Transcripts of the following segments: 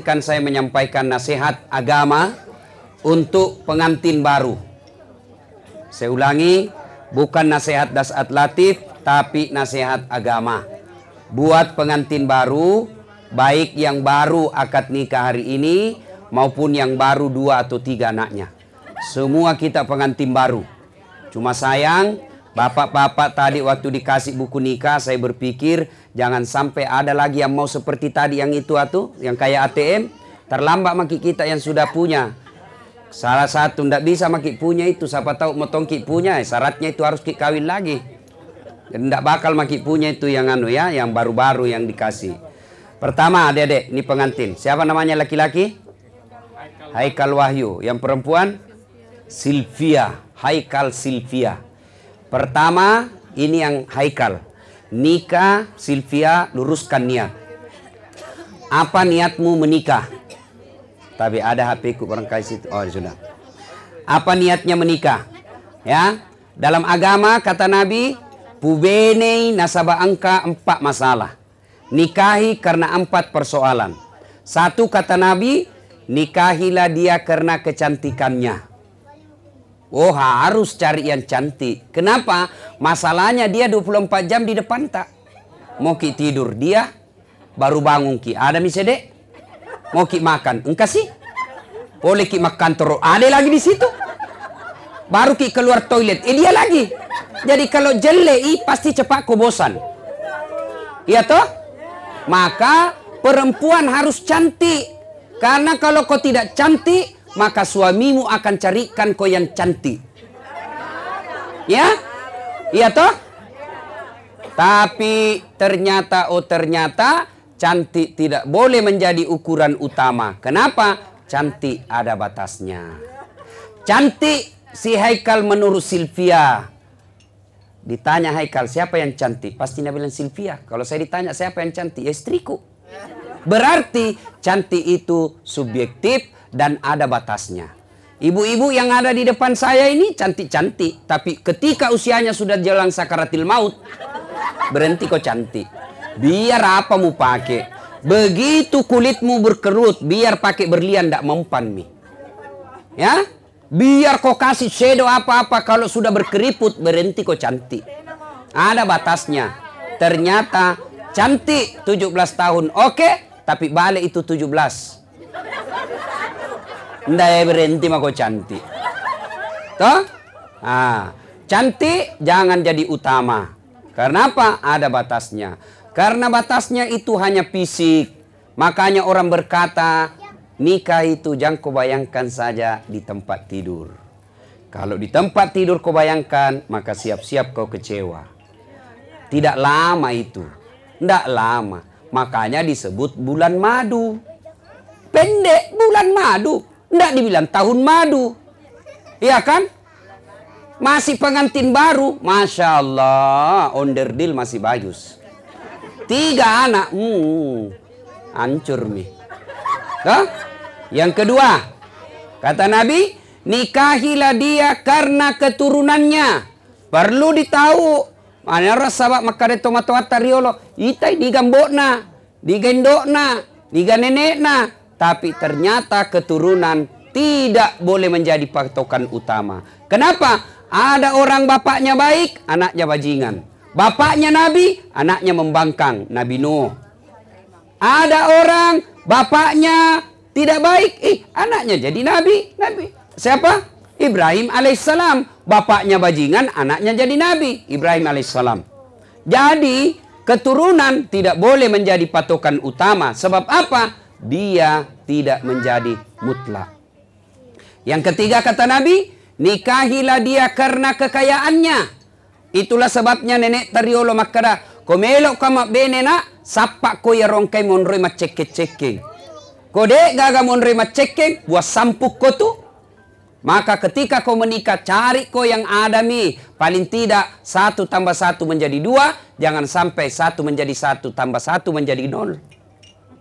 Kan saya menyampaikan nasihat agama untuk pengantin baru. Saya ulangi, bukan nasihat dasat latif, tapi nasihat agama. Buat pengantin baru, baik yang baru akad nikah hari ini maupun yang baru dua atau tiga anaknya. Semua kita pengantin baru. Cuma sayang, bapak-bapak tadi waktu dikasih buku nikah, saya berpikir Jangan sampai ada lagi yang mau seperti tadi yang itu atau yang kayak ATM. Terlambat maki kita yang sudah punya. Salah satu ndak bisa maki punya itu. Siapa tahu motong ki punya. Syaratnya itu harus ki kawin lagi. Ndak bakal maki punya itu yang anu ya. Yang baru-baru yang dikasih. Pertama adik-adik. Ini pengantin. Siapa namanya laki-laki? Haikal Wahyu. Yang perempuan? Silvia. Haikal Silvia. Pertama ini yang Haikal. Nikah, Silvia, luruskan niat. Apa niatmu menikah? Tapi ada HP ku barangkali situ. Oh, sudah. Apa niatnya menikah? Ya, dalam agama kata Nabi, pubene nasabah angka empat masalah. Nikahi karena empat persoalan. Satu kata Nabi, nikahilah dia karena kecantikannya. Oh harus cari yang cantik. Kenapa? Masalahnya dia 24 jam di depan tak. Mau ki tidur dia baru bangun ki. Ada mi sedek? Mau ki makan. Engkau sih? Boleh ki makan terus. Ada lagi di situ. Baru ki keluar toilet. Eh dia lagi. Jadi kalau jelei pasti cepat kau. Iya toh? Maka perempuan harus cantik. Karena kalau kau tidak cantik, maka suamimu akan carikan kau yang cantik. Ya? Iya toh? Tapi ternyata oh ternyata cantik tidak boleh menjadi ukuran utama. Kenapa? Cantik ada batasnya. Cantik si Haikal menurut Silvia. Ditanya Haikal siapa yang cantik? Pasti dia bilang Silvia. Kalau saya ditanya siapa yang cantik? Ya istriku. Berarti cantik itu subjektif dan ada batasnya. Ibu-ibu yang ada di depan saya ini cantik-cantik, tapi ketika usianya sudah jalan sakaratil maut, berhenti kok cantik. Biar apa mu pakai? Begitu kulitmu berkerut, biar pakai berlian tidak mempan mi. Ya? Biar kau kasih shadow apa-apa kalau sudah berkeriput berhenti kok cantik. Ada batasnya. Ternyata cantik 17 tahun. Oke, tapi balik itu 17. Ndak ya berhenti mah kau cantik. Toh? Ah, cantik jangan jadi utama. Karena apa? Ada batasnya. Karena batasnya itu hanya fisik. Makanya orang berkata, nikah itu jangan kau bayangkan saja di tempat tidur. Kalau di tempat tidur kau bayangkan, maka siap-siap kau kecewa. Tidak lama itu. Tidak lama. Makanya disebut bulan madu. Pendek bulan madu. Tidak dibilang tahun madu. Iya kan? Masih pengantin baru. Masya Allah. Onderdil masih bagus. Tiga anak. Hmm, hancur nih. Tuh? Yang kedua. Kata Nabi. Nikahilah dia karena keturunannya. Perlu ditahu. Mana rasa bak makare tomato tariolo. Itai digambokna. Digendokna. Diganenekna tapi ternyata keturunan tidak boleh menjadi patokan utama. Kenapa? Ada orang bapaknya baik, anaknya bajingan. Bapaknya nabi, anaknya membangkang, Nabi Nuh. Ada orang bapaknya tidak baik, eh anaknya jadi nabi, nabi. Siapa? Ibrahim alaihissalam. Bapaknya bajingan, anaknya jadi nabi, Ibrahim alaihissalam. Jadi keturunan tidak boleh menjadi patokan utama. Sebab apa? Dia tidak menjadi mutlak. Yang ketiga kata Nabi, nikahilah dia karena kekayaannya. Itulah sebabnya nenek Tariolo makada, komelo kama benena, sapa ko ya rongkai monroi maceke-ceke. Kode gaga monroi maceke, buat sampuk ko tu. Maka ketika kau menikah, cari kau yang adami. Paling tidak satu tambah satu menjadi dua. Jangan sampai satu menjadi satu tambah satu menjadi nol.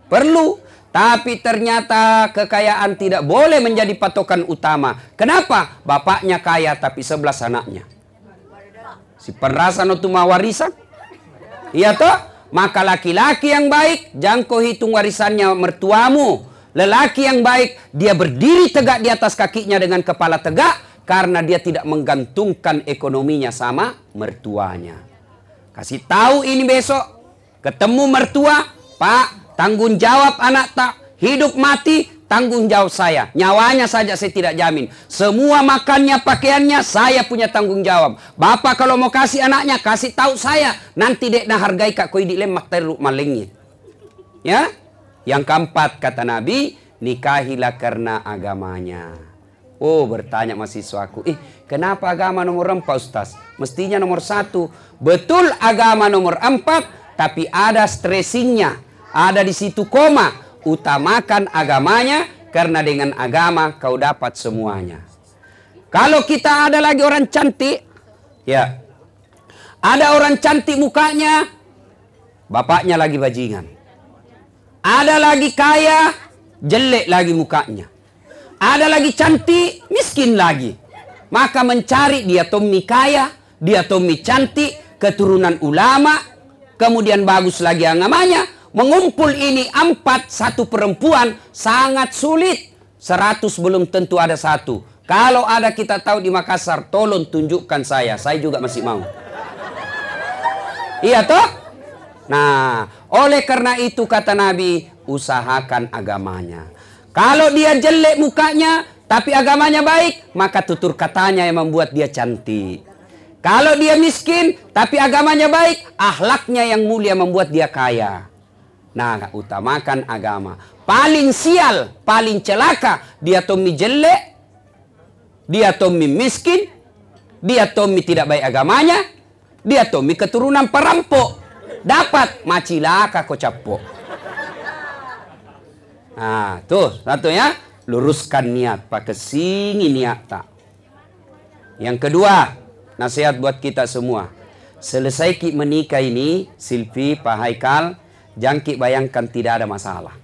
Perlu tapi ternyata kekayaan tidak boleh menjadi patokan utama. Kenapa? Bapaknya kaya tapi sebelas anaknya. Si penrasan itu mau warisan. Iya toh? Maka laki-laki yang baik, jangan kau hitung warisannya mertuamu. Lelaki yang baik, dia berdiri tegak di atas kakinya dengan kepala tegak karena dia tidak menggantungkan ekonominya sama mertuanya. Kasih tahu ini besok, ketemu mertua, Pak, tanggung jawab anak tak hidup mati tanggung jawab saya. Nyawanya saja saya tidak jamin. Semua makannya, pakaiannya saya punya tanggung jawab. Bapak kalau mau kasih anaknya kasih tahu saya. Nanti dek nah hargai kak koi di lemak teruk malingnya. Ya? Yang keempat kata Nabi, nikahilah karena agamanya. Oh bertanya mahasiswaku, eh kenapa agama nomor empat Ustaz? Mestinya nomor satu. Betul agama nomor empat, tapi ada stressingnya. Ada di situ koma. Utamakan agamanya, karena dengan agama kau dapat semuanya. Kalau kita ada lagi orang cantik, ya. Ada orang cantik mukanya, bapaknya lagi bajingan. Ada lagi kaya, jelek lagi mukanya. Ada lagi cantik, miskin lagi. Maka mencari dia Tommy kaya, dia Tommy cantik, keturunan ulama, kemudian bagus lagi agamanya. Mengumpul ini empat, satu perempuan, sangat sulit. Seratus belum tentu ada satu. Kalau ada kita tahu di Makassar, tolong tunjukkan saya. Saya juga masih mau. Iya toh? Nah, oleh karena itu kata Nabi, usahakan agamanya. Kalau dia jelek mukanya, tapi agamanya baik, maka tutur katanya yang membuat dia cantik. Kalau dia miskin, tapi agamanya baik, ahlaknya yang mulia membuat dia kaya. Nah, utamakan agama. Paling sial, paling celaka, dia tommy jelek, dia tommy miskin, dia tommy tidak baik agamanya, dia tommy keturunan perampok dapat macilaka capo. Nah, tuh satu ya, luruskan niat pakai singi niat tak. Yang kedua, nasihat buat kita semua. Selesai menikah ini, Silvi, Pak Haikal, jangki bayangkan tidak ada masalah.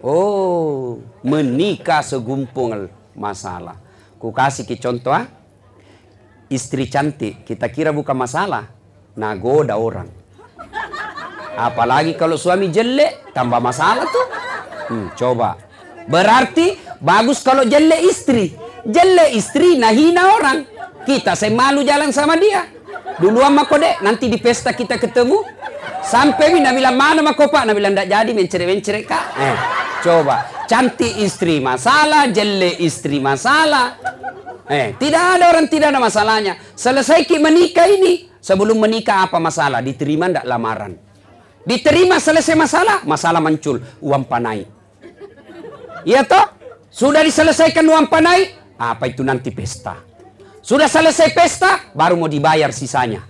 Oh, menikah segumpung masalah. Ku kasih ki contoh ah. Istri cantik, kita kira bukan masalah nagoda orang. Apalagi kalau suami jelek, tambah masalah tuh. Hmm, coba. Berarti bagus kalau jelek istri. Jelek istri, nah hina orang. Kita malu jalan sama dia. Dulu sama kode, nanti di pesta kita ketemu. Sampai Mina bilang, mana sama pak? Nah bilang, tidak jadi mencere-mencere kak. Eh, coba. Cantik istri masalah, jelek istri masalah. Eh, tidak ada orang tidak ada masalahnya. Selesai kita menikah ini, Sebelum menikah apa masalah? Diterima tidak lamaran? Diterima selesai masalah, masalah muncul, uang panai. Iya toh? Sudah diselesaikan uang panai, apa itu nanti pesta? Sudah selesai pesta, baru mau dibayar sisanya.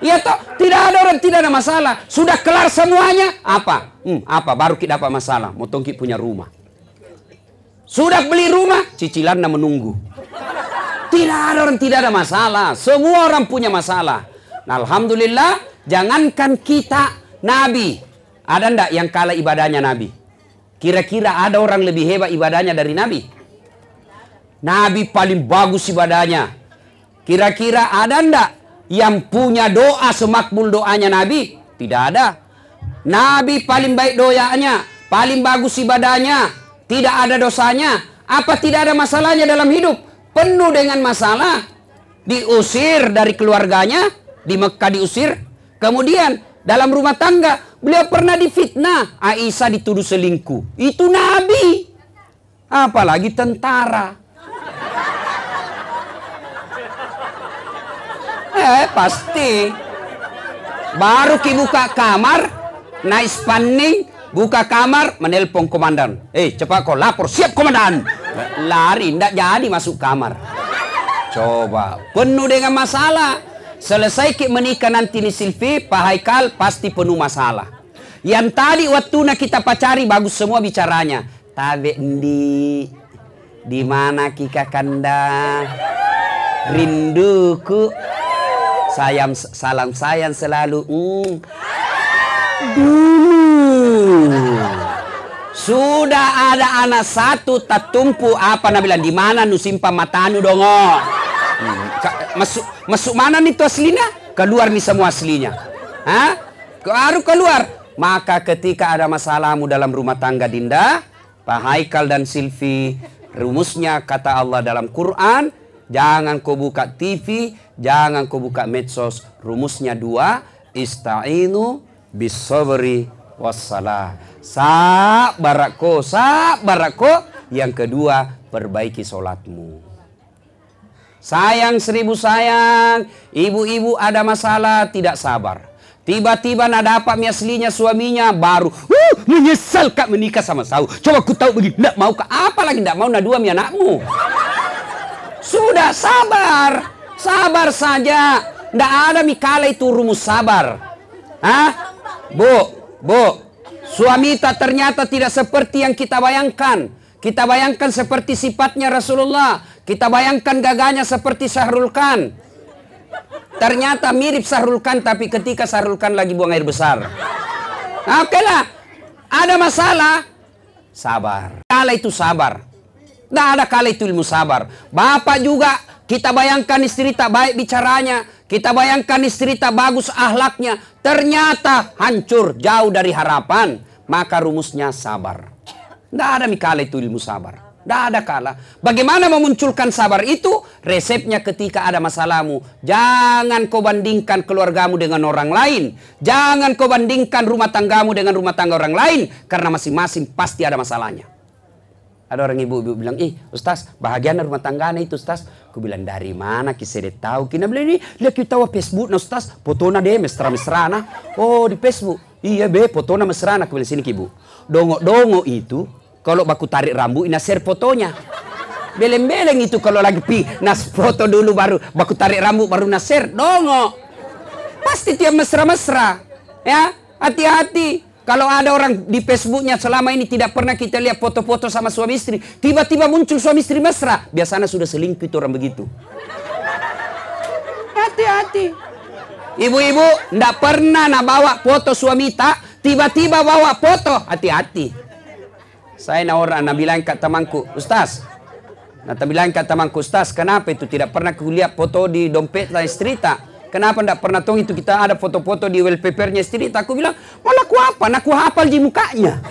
Iya toh? Tidak ada orang tidak ada masalah. Sudah kelar semuanya, apa? Hmm, apa? Baru kita dapat masalah. Mau tongki punya rumah. Sudah beli rumah, cicilan menunggu. Tidak ada orang tidak ada masalah. Semua orang punya masalah. Nah, Alhamdulillah, jangankan kita Nabi. Ada ndak yang kalah ibadahnya Nabi? Kira-kira ada orang lebih hebat ibadahnya dari Nabi? Nabi paling bagus ibadahnya. Kira-kira ada ndak yang punya doa semakbul doanya Nabi? Tidak ada. Nabi paling baik doanya, paling bagus ibadahnya, tidak ada dosanya. Apa tidak ada masalahnya dalam hidup? penuh dengan masalah, diusir dari keluarganya, di Mekah diusir, kemudian dalam rumah tangga beliau pernah difitnah, Aisyah dituduh selingkuh. Itu nabi. Apalagi tentara. Eh, pasti. Baru ki buka kamar, naik spanning, buka kamar, menelpon komandan. Eh, cepat kau lapor, siap komandan. Lari, tidak jadi masuk kamar. Coba, penuh dengan masalah. Selesai kita menikah nanti ni Silvi, Pak Haikal pasti penuh masalah. Yang tadi waktu nak kita pacari bagus semua bicaranya. Tabe di di mana kika kanda rinduku sayang salam sayang selalu mm. dulu sudah ada anak satu tatumpu apa nak bilang di mana nu simpan matanu dongo. Hmm. Masuk masuk mana nih tuh aslinya? Keluar nih semua aslinya. Hah? Baru keluar. Maka ketika ada masalahmu dalam rumah tangga Dinda, Pak Haikal dan Silvi, rumusnya kata Allah dalam Quran, jangan kau buka TV, jangan kau buka medsos. Rumusnya dua, ista'inu bisabri wassalah. Sabar aku, sabar aku. Yang kedua, perbaiki solatmu. Sayang seribu sayang, ibu-ibu ada masalah tidak sabar. Tiba-tiba nak dapat mi aslinya suaminya baru. Uh, menyesal kak menikah sama saya. Coba ku tahu begini. Tidak mau kak. Apa lagi tidak mau nak dua mi anakmu. Sudah sabar. Sabar saja. Tidak ada mi kala itu rumus sabar. Hah? Bu, bu. Suami tak ternyata tidak seperti yang kita bayangkan. Kita bayangkan seperti sifatnya Rasulullah. Kita bayangkan gagahnya seperti Syahrul Khan. Ternyata mirip Sahrul Khan tapi ketika Sahrul Khan lagi buang air besar. Oke okay lah. Ada masalah. Sabar. Kala itu sabar. Tidak ada kala itu ilmu sabar. Bapak juga kita bayangkan istri tak baik bicaranya. Kita bayangkan istri tak bagus ahlaknya. Ternyata hancur jauh dari harapan. Maka rumusnya sabar. Tidak ada mikala itu ilmu sabar. Tidak ada kalah. Bagaimana memunculkan sabar itu? Resepnya ketika ada masalahmu. Jangan kau bandingkan keluargamu dengan orang lain. Jangan kau bandingkan rumah tanggamu dengan rumah tangga orang lain. Karena masing-masing pasti ada masalahnya. Ada orang ibu-ibu bilang, ih Ustaz, bahagia rumah tangganya itu Ustaz. Aku bilang, dari mana kisah dia tahu? Kina bilang, ini lihat kita wa Facebook nah Ustaz. Fotona deh mesra-mesra nah. Oh di Facebook. Iya be, fotona mesra nah. Aku bilang, sini ibu. Dongo-dongo itu kalau baku tarik rambut, ina share fotonya. Beleng-beleng itu kalau lagi pi nas foto dulu baru baku tarik rambut baru nas share. Dongo. Pasti tiap mesra-mesra. Ya, hati-hati. Kalau ada orang di Facebooknya selama ini tidak pernah kita lihat foto-foto sama suami istri, tiba-tiba muncul suami istri mesra, biasanya sudah selingkuh itu orang begitu. Hati-hati. Ibu-ibu, ndak pernah nak bawa foto suami tak, tiba-tiba bawa foto, hati-hati. Saya na orang nak bilang kat temanku, Ustaz, nak bilang kat temanku, Ustaz, kenapa itu tidak pernah kulihat foto di dompet istri tak? Kenapa tidak pernah tahu itu kita ada foto-foto di wallpapernya tak? Aku bilang, malah aku apa? Aku hafal di mukanya.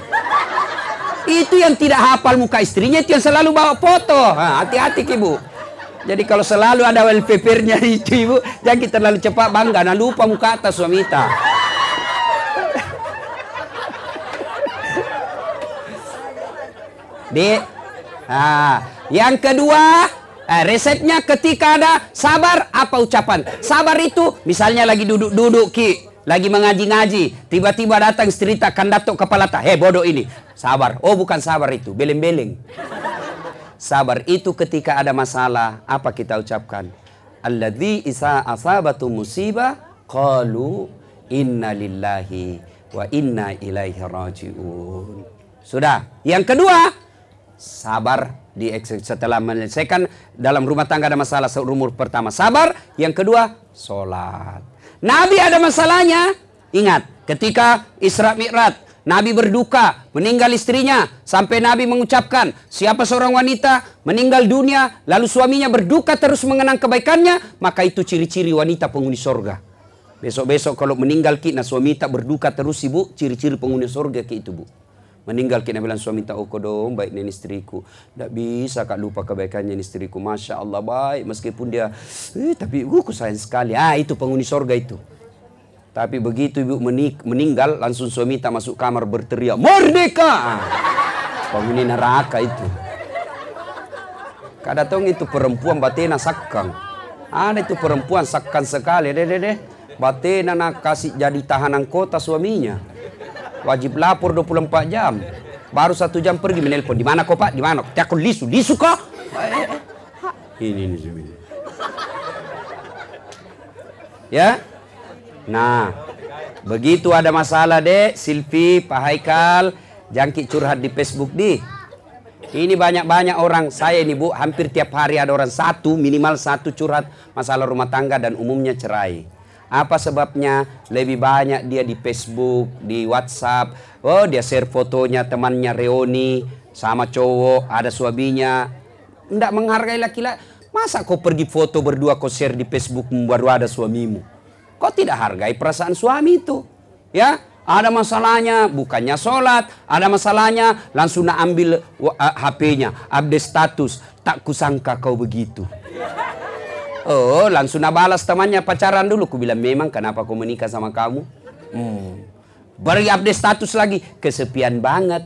itu yang tidak hafal muka istrinya, itu yang selalu bawa foto. Hati-hati ibu. Jadi kalau selalu ada wallpapernya itu ibu, jangan kita terlalu cepat bangga. Nah lupa muka atas suami kita. Di. Nah, yang kedua, eh, resepnya ketika ada sabar, apa ucapan? Sabar itu misalnya lagi duduk-duduk ki, lagi mengaji-ngaji, tiba-tiba datang cerita datuk kepala tak, hei bodoh ini. Sabar. Oh bukan sabar itu, beleng-beleng. Sabar itu ketika ada masalah, apa kita ucapkan? Alladzi isa asabatu musibah qalu inna lillahi wa inna ilaihi rajiun. Sudah. Yang kedua, sabar di setelah menyelesaikan dalam rumah tangga ada masalah seumur pertama. Sabar. Yang kedua sholat. Nabi ada masalahnya. Ingat ketika Isra Mi'raj Nabi berduka meninggal istrinya sampai Nabi mengucapkan siapa seorang wanita meninggal dunia lalu suaminya berduka terus mengenang kebaikannya maka itu ciri-ciri wanita penghuni sorga. Besok-besok kalau meninggal kita suami tak berduka terus ibu ciri-ciri penghuni sorga ki itu bu Meninggal kita bilang suami tak ukur dong baik ni istriku. Tak bisa kak lupa kebaikannya istriku. Masya Allah baik meskipun dia eh, tapi uh, aku sayang sekali. Ah itu penghuni sorga itu. Tapi begitu ibu meninggal langsung suami tak masuk kamar berteriak merdeka. Penghuni neraka itu. Kadang itu perempuan batena sakang. Ada itu perempuan sakkan sekali. Deh, deh, deh. Batena nak kasih jadi tahanan kota suaminya. Wajib lapor 24 jam. Baru satu jam pergi menelpon. Di mana kok pak? Di mana? Aku lisu. Lisu kok? Ini ini ini. Ya. Nah, begitu ada masalah deh, Silvi, Pak Haikal, jangkit curhat di Facebook di. Ini banyak-banyak orang, saya ini bu, hampir tiap hari ada orang satu, minimal satu curhat masalah rumah tangga dan umumnya cerai. Apa sebabnya? Lebih banyak dia di Facebook, di WhatsApp. Oh, dia share fotonya temannya Reoni sama cowok, ada suaminya. Tidak menghargai laki-laki. Masa kau pergi foto berdua kau share di Facebook baru ada suamimu? Kau tidak hargai perasaan suami itu. Ya, Ada masalahnya, bukannya sholat. Ada masalahnya, langsung nak ambil uh, HP-nya. Update status. Tak kusangka kau begitu. Oh, langsung nak balas temannya pacaran dulu. Ku bilang, memang kenapa kau menikah sama kamu? Hmm. Beri update status lagi. Kesepian banget.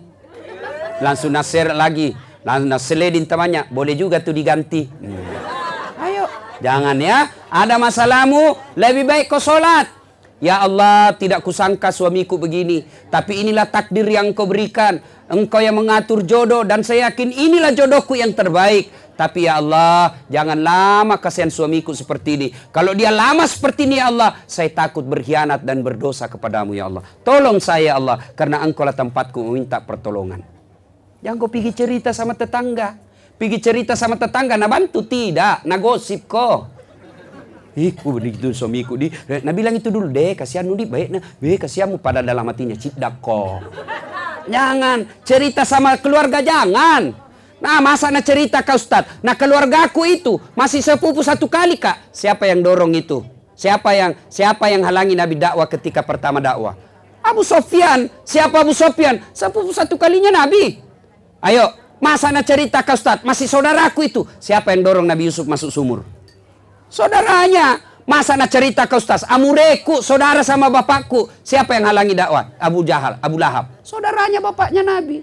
Langsung nak share lagi. Langsung nak seledin temannya. Boleh juga tuh diganti. Hmm. Ayo. Jangan ya. Ada masalahmu, lebih baik kau sholat. Ya Allah, tidak kusangka suamiku begini. Tapi inilah takdir yang kau berikan. Engkau yang mengatur jodoh dan saya yakin inilah jodohku yang terbaik. Tapi ya Allah, jangan lama kasihan suamiku seperti ini. Kalau dia lama seperti ini ya Allah, saya takut berkhianat dan berdosa kepadamu ya Allah. Tolong saya ya Allah, karena engkau lah tempatku meminta pertolongan. Jangan kau pergi cerita sama tetangga. Pergi cerita sama tetangga, nah bantu tidak, nah gosip kok. Iku begitu suamiku di. Nah bilang itu dulu deh, kasihan nudi baik nah, be kasihanmu pada dalam hatinya cidak kok. Jangan cerita sama keluarga jangan. Nah masa nak cerita kau Ustaz. Nah keluarga aku itu masih sepupu satu kali kak. Siapa yang dorong itu? Siapa yang siapa yang halangi Nabi dakwah ketika pertama dakwah? Abu Sofyan. Siapa Abu Sofyan? Sepupu satu kalinya Nabi. Ayo, masa nak cerita kau Ustaz? Masih saudaraku itu. Siapa yang dorong Nabi Yusuf masuk sumur? Saudaranya. Masa nak cerita ke Ustaz? Amureku, saudara sama bapakku. Siapa yang halangi dakwah? Abu Jahal, Abu Lahab. Saudaranya bapaknya Nabi.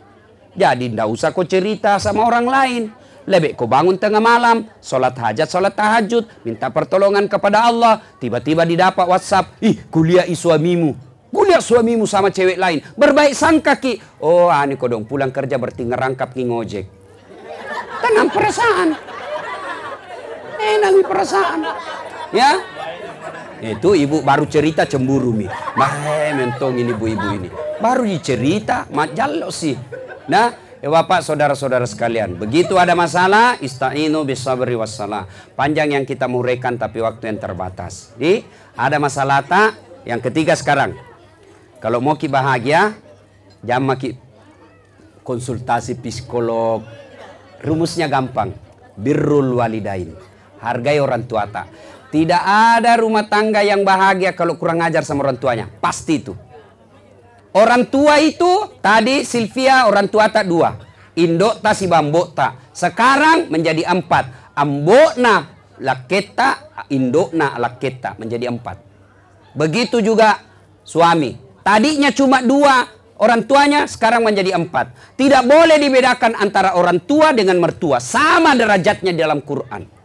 Jadi tidak usah kau cerita sama orang lain. Lebih kau bangun tengah malam, sholat hajat, sholat tahajud, minta pertolongan kepada Allah. Tiba-tiba didapat WhatsApp, ih kuliah suamimu. Kuliah suamimu sama cewek lain. Berbaik sangka ki. Oh, ani kau dong pulang kerja berarti ngerangkap ki ngojek. Tenang perasaan enak nih perasaan. Ya. Itu ibu baru cerita cemburu mi. Bah, mentong ini ibu-ibu ini. Baru dicerita, majalo sih. Nah, ya Bapak saudara-saudara sekalian, begitu ada masalah, istainu bisabri wassalah. Panjang yang kita murekan tapi waktu yang terbatas. Di ada masalah tak? Yang ketiga sekarang. Kalau mau ki bahagia, jangan ki konsultasi psikolog. Rumusnya gampang. Birrul walidain. Hargai orang tua tak. Tidak ada rumah tangga yang bahagia kalau kurang ajar sama orang tuanya. Pasti itu. Orang tua itu tadi Sylvia orang tua tak dua. Indok tak si bambok tak. Sekarang menjadi empat. Ambokna laketa, indokna laketa menjadi empat. Begitu juga suami. Tadinya cuma dua orang tuanya sekarang menjadi empat. Tidak boleh dibedakan antara orang tua dengan mertua. Sama derajatnya dalam Quran.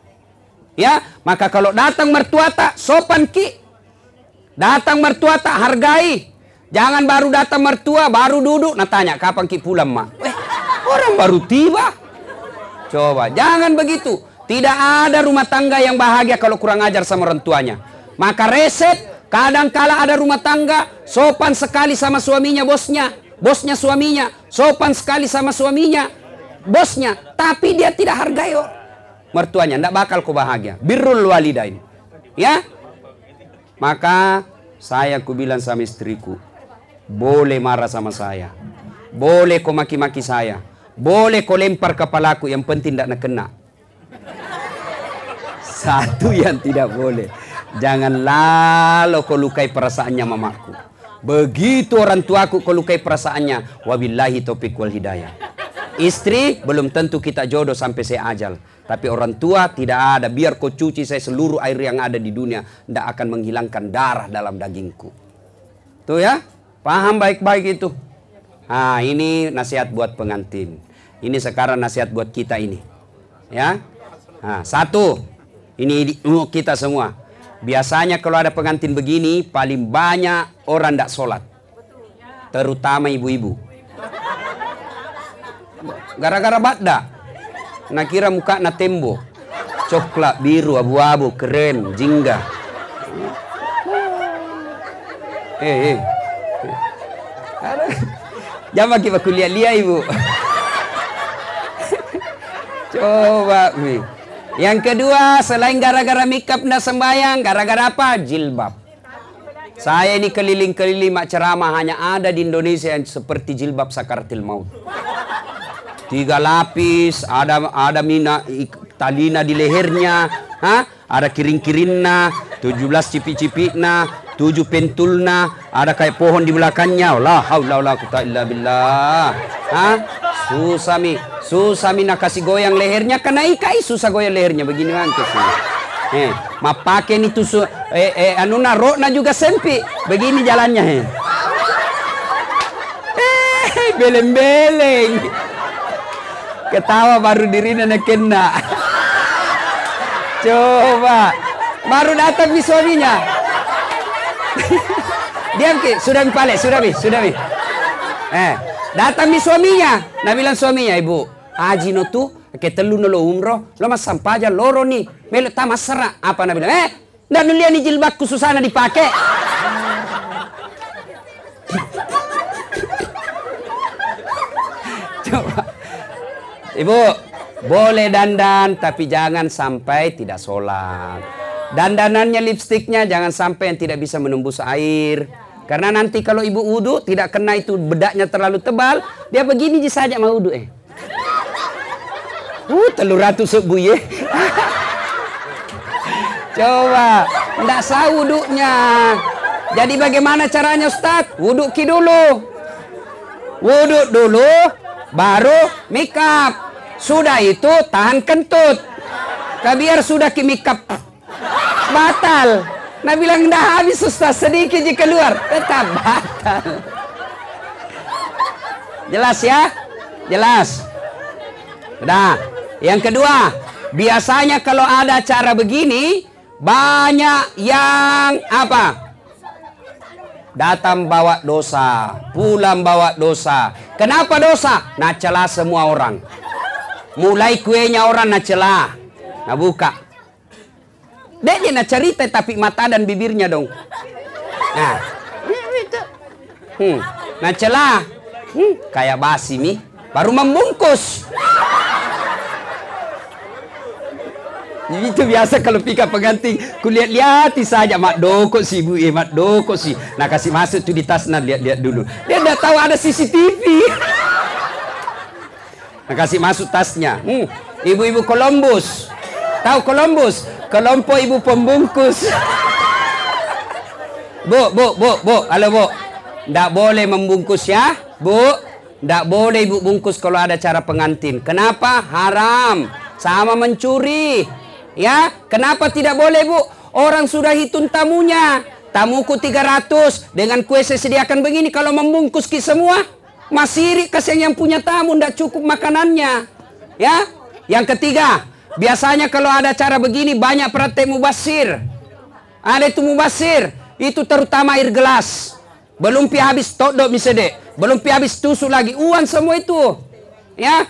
Ya, maka kalau datang mertua tak sopan ki. Datang mertua tak hargai. Jangan baru datang mertua baru duduk nah tanya kapan ki pulang mak. Eh, orang baru tiba. Coba, jangan begitu. Tidak ada rumah tangga yang bahagia kalau kurang ajar sama orang tuanya. Maka reset, kadang kala ada rumah tangga sopan sekali sama suaminya bosnya, bosnya suaminya, sopan sekali sama suaminya, bosnya, tapi dia tidak hargai mertuanya, tidak bakal kau bahagia. Birrul walidain. Ya? Maka saya ku bilang sama istriku, boleh marah sama saya. Boleh kau maki-maki saya. Boleh kau lempar kepalaku, yang penting tidak kena. Satu yang tidak boleh. Jangan lalu kau lukai perasaannya mamaku. Begitu orang tuaku kau lukai perasaannya. Wabillahi topik wal hidayah. Istri belum tentu kita jodoh sampai saya ajal. Tapi orang tua tidak ada. Biar kau cuci saya seluruh air yang ada di dunia. Tidak akan menghilangkan darah dalam dagingku. Tuh ya. Paham baik-baik itu. Nah ini nasihat buat pengantin. Ini sekarang nasihat buat kita ini. Ya. Nah, satu. Ini kita semua. Biasanya kalau ada pengantin begini. Paling banyak orang tidak sholat. Terutama ibu-ibu. Gara-gara badda. Nak kira muka na tembok. Coklat, biru, abu-abu, keren, jingga. Eh, eh. Jangan kita kuliah lihat ibu. Coba, Mi. Yang kedua, selain gara-gara makeup nak sembayang, gara-gara apa? Jilbab. Saya ini keliling-keliling mak ceramah hanya ada di Indonesia yang seperti jilbab sakaratil maut tiga lapis, ada ada mina talina di lehernya, ha? ada kiring-kiringna, 17 cipi-cipikna, tujuh pentulna, ada kayak pohon di belakangnya. La haula wala quwata illa billah. Hah? Susah mi, susah mi nak kasih goyang lehernya kena ikai susah goyang lehernya begini sih. Eh, ma pakai nih tusu eh, eh anu na rokna juga sempit. Begini jalannya eh. Eh, beleng-beleng. Ketawa baru dirinya kena. Coba. Baru datang di suaminya. Diam ki, sudah mi sudah mi, sudah mi. Eh, datang mi suaminya. Nah bilang suaminya, ibu, haji no tu, ke telu no lo umroh, lo mas sampaja loro nih, melo tamas masara. Apa nabi bilang, eh, dan lihat nih jilbabku susana dipakai. Ibu, boleh dandan tapi jangan sampai tidak sholat. Dandanannya lipstiknya jangan sampai yang tidak bisa menembus air. Karena nanti kalau ibu wudhu tidak kena itu bedaknya terlalu tebal, dia begini saja mau wudhu eh. Uh, telur ratus sebuye. Coba, tidak sah wudhunya. Jadi bagaimana caranya Ustaz? Wudhu ki dulu. Wudhu dulu, baru make. Sudah itu tahan kentut. Kabiar sudah ki make. Batal. Nah bilang dah habis Ustaz sedikit jika keluar tetap batal. Jelas ya? Jelas. Nah, yang kedua, biasanya kalau ada cara begini banyak yang apa? Datang bawa dosa, pulang bawa dosa. Kenapa dosa? Nah celah semua orang. Mulai kuenya orang nak celah. Nah buka. Dia nak cerita tapi mata dan bibirnya dong. Nah. Hmm. Nah celah. Hmm. Kayak basi nih. Baru membungkus. Itu biasa kalau pika pengantin. Kulihat-lihat saja mak doko si ibu, eh mak doko si. Nah kasih masuk tu di tas nah lihat-lihat dulu. Dia dah tahu ada CCTV. Nah kasih masuk tasnya. Hmm. Ibu-ibu Columbus. Tahu Columbus? Kelompok ibu pembungkus. Bu, bu, bu, bu. Halo bu. Tak boleh membungkus ya. Bu. Tak boleh ibu bungkus kalau ada cara pengantin. Kenapa? Haram. Sama mencuri. Ya, kenapa tidak boleh bu? Orang sudah hitung tamunya. Tamuku 300 dengan kue saya sediakan begini. Kalau membungkus ki semua, masih kasih yang punya tamu tidak cukup makanannya. Ya, yang ketiga, biasanya kalau ada cara begini banyak praktek mubasir. Ada itu mubasir, itu terutama air gelas. Belum pi habis todok misalnya, belum pi habis tusuk lagi, uang semua itu. Ya,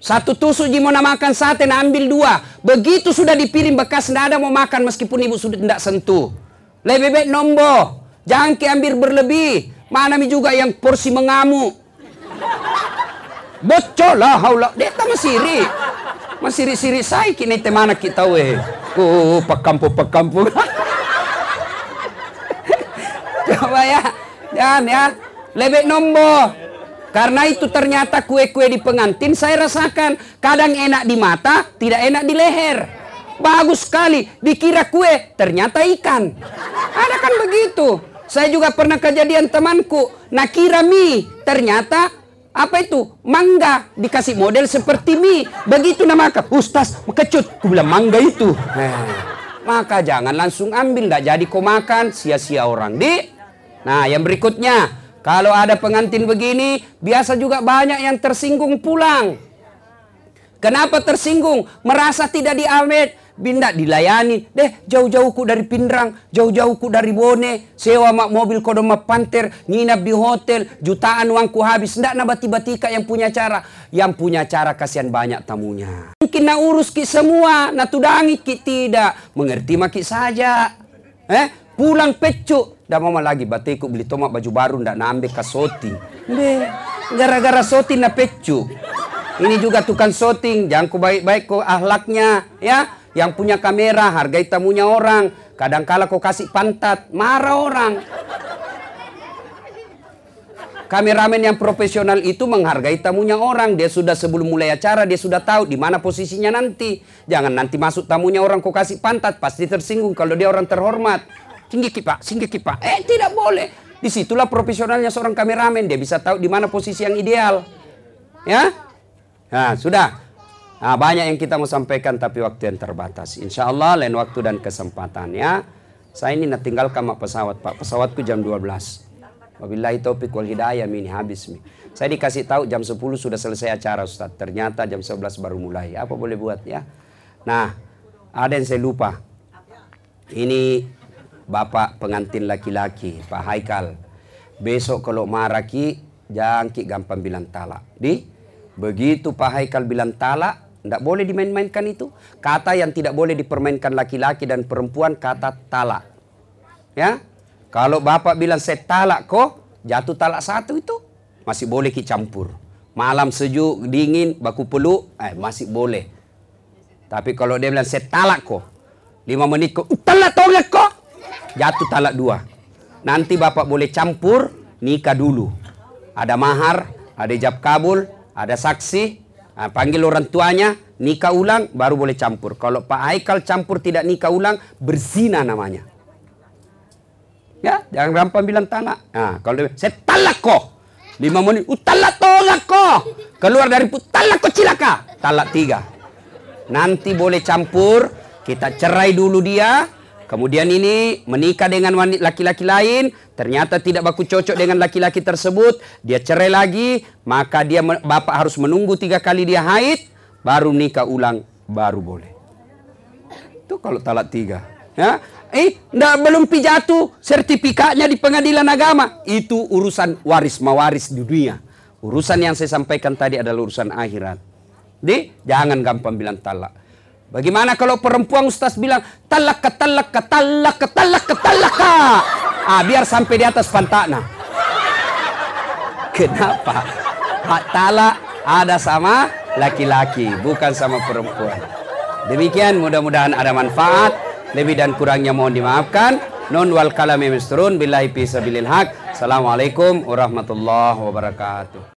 satu tusuk ji mau makan sate, nah ambil dua. Begitu sudah dipiring bekas, tidak ada mau makan meskipun ibu sudah tidak sentuh. Lebih baik nombo. Jangan ambil berlebih. Mana mi juga yang porsi mengamuk. Bocor lah haula. Dia tak masiri. Masiri-siri saya kini temana kita weh. Oh, pekampu-pekampu. Coba ya. Jangan ya. Lebih nombo. Karena itu ternyata kue-kue di pengantin saya rasakan kadang enak di mata, tidak enak di leher. Bagus sekali, dikira kue, ternyata ikan. Ada kan begitu. Saya juga pernah kejadian temanku, nakira mie, ternyata apa itu? Mangga dikasih model seperti mie. Begitu nama Ustaz, kecut. Ku bilang mangga itu. Nah, maka jangan langsung ambil, tidak jadi kau makan, sia-sia orang. Di. Nah, yang berikutnya, kalau ada pengantin begini, biasa juga banyak yang tersinggung pulang. Kenapa tersinggung? Merasa tidak diambil, bindak dilayani. Deh, jauh-jauhku dari Pindrang, jauh-jauhku dari Bone, sewa mak mobil kodoma panter, nginap di hotel, jutaan uangku habis. Ndak nabati-batika yang punya cara. Yang punya cara kasihan banyak tamunya. Mungkin nak urus ki semua, nak tudangi ki tidak. Mengerti maki saja. Eh, pulang pecuk Dah mama lagi batiku beli tomat baju baru ndak nambe kasoti. Be, gara-gara soti na pecu. Ini juga tukang soting, jangan ku baik-baik ku ahlaknya, ya. Yang punya kamera, hargai tamunya orang. Kadang kala kau kasih pantat, marah orang. Kameramen yang profesional itu menghargai tamunya orang. Dia sudah sebelum mulai acara, dia sudah tahu di mana posisinya nanti. Jangan nanti masuk tamunya orang kau kasih pantat, pasti tersinggung kalau dia orang terhormat. Singgih ki pak, singgih ki pak. Eh tidak boleh. Di situlah profesionalnya seorang kameramen. Dia bisa tahu di mana posisi yang ideal. Ya, nah sudah. Nah, banyak yang kita mau sampaikan tapi waktu yang terbatas. Insya Allah lain waktu dan kesempatan ya. Saya ini nak tinggalkan mak pesawat pak. Pesawatku jam 12. Wabillahi taufiq wal hidayah ini habis mi. Saya dikasih tahu jam 10 sudah selesai acara Ustaz. Ternyata jam 11 baru mulai. Apa boleh buat ya? Nah, ada yang saya lupa. Ini Bapak pengantin laki-laki, Pak Haikal. Besok kalau marah ki, gampang bilang talak. Di? Begitu Pak Haikal bilang talak, tidak boleh dimain-mainkan itu. Kata yang tidak boleh dipermainkan laki-laki dan perempuan kata talak. Ya, kalau bapak bilang saya talak kok, jatuh talak satu itu masih boleh ki campur. Malam sejuk, dingin, baku peluk, eh masih boleh. Tapi kalau dia bilang saya talak kok, lima menit kok, talak tolak kok, jatuh talak dua. Nanti bapak boleh campur, nikah dulu. Ada mahar, ada ijab kabul, ada saksi, Nah, panggil orang tuanya, nikah ulang, baru boleh campur. Kalau Pak Haikal campur tidak nikah ulang, berzina namanya. Ya, jangan gampang bilang talak. Nah, kalau dia, saya talak kok. Lima menit, uh, talak tolak kok. Keluar dari put, talak kok cilaka. Talak tiga. Nanti boleh campur, kita cerai dulu dia, Kemudian ini menikah dengan laki-laki lain, ternyata tidak baku cocok dengan laki-laki tersebut, dia cerai lagi, maka dia bapak harus menunggu tiga kali dia haid, baru nikah ulang, baru boleh. Itu kalau talak tiga. Ya, eh, ndak belum pijatu sertifikatnya di pengadilan agama. Itu urusan waris mawaris di dunia. Urusan yang saya sampaikan tadi adalah urusan akhirat. Jadi jangan gampang bilang talak. Bagaimana kalau perempuan Ustaz bilang talak talak talak talak talak Ah, biar sampai di atas pantana. Kenapa? Hak talak ada sama laki-laki, bukan sama perempuan. Demikian mudah-mudahan ada manfaat. Lebih dan kurangnya mohon dimaafkan. Non wal kalami misturun billahi fi sabilil haq. Assalamualaikum warahmatullahi wabarakatuh.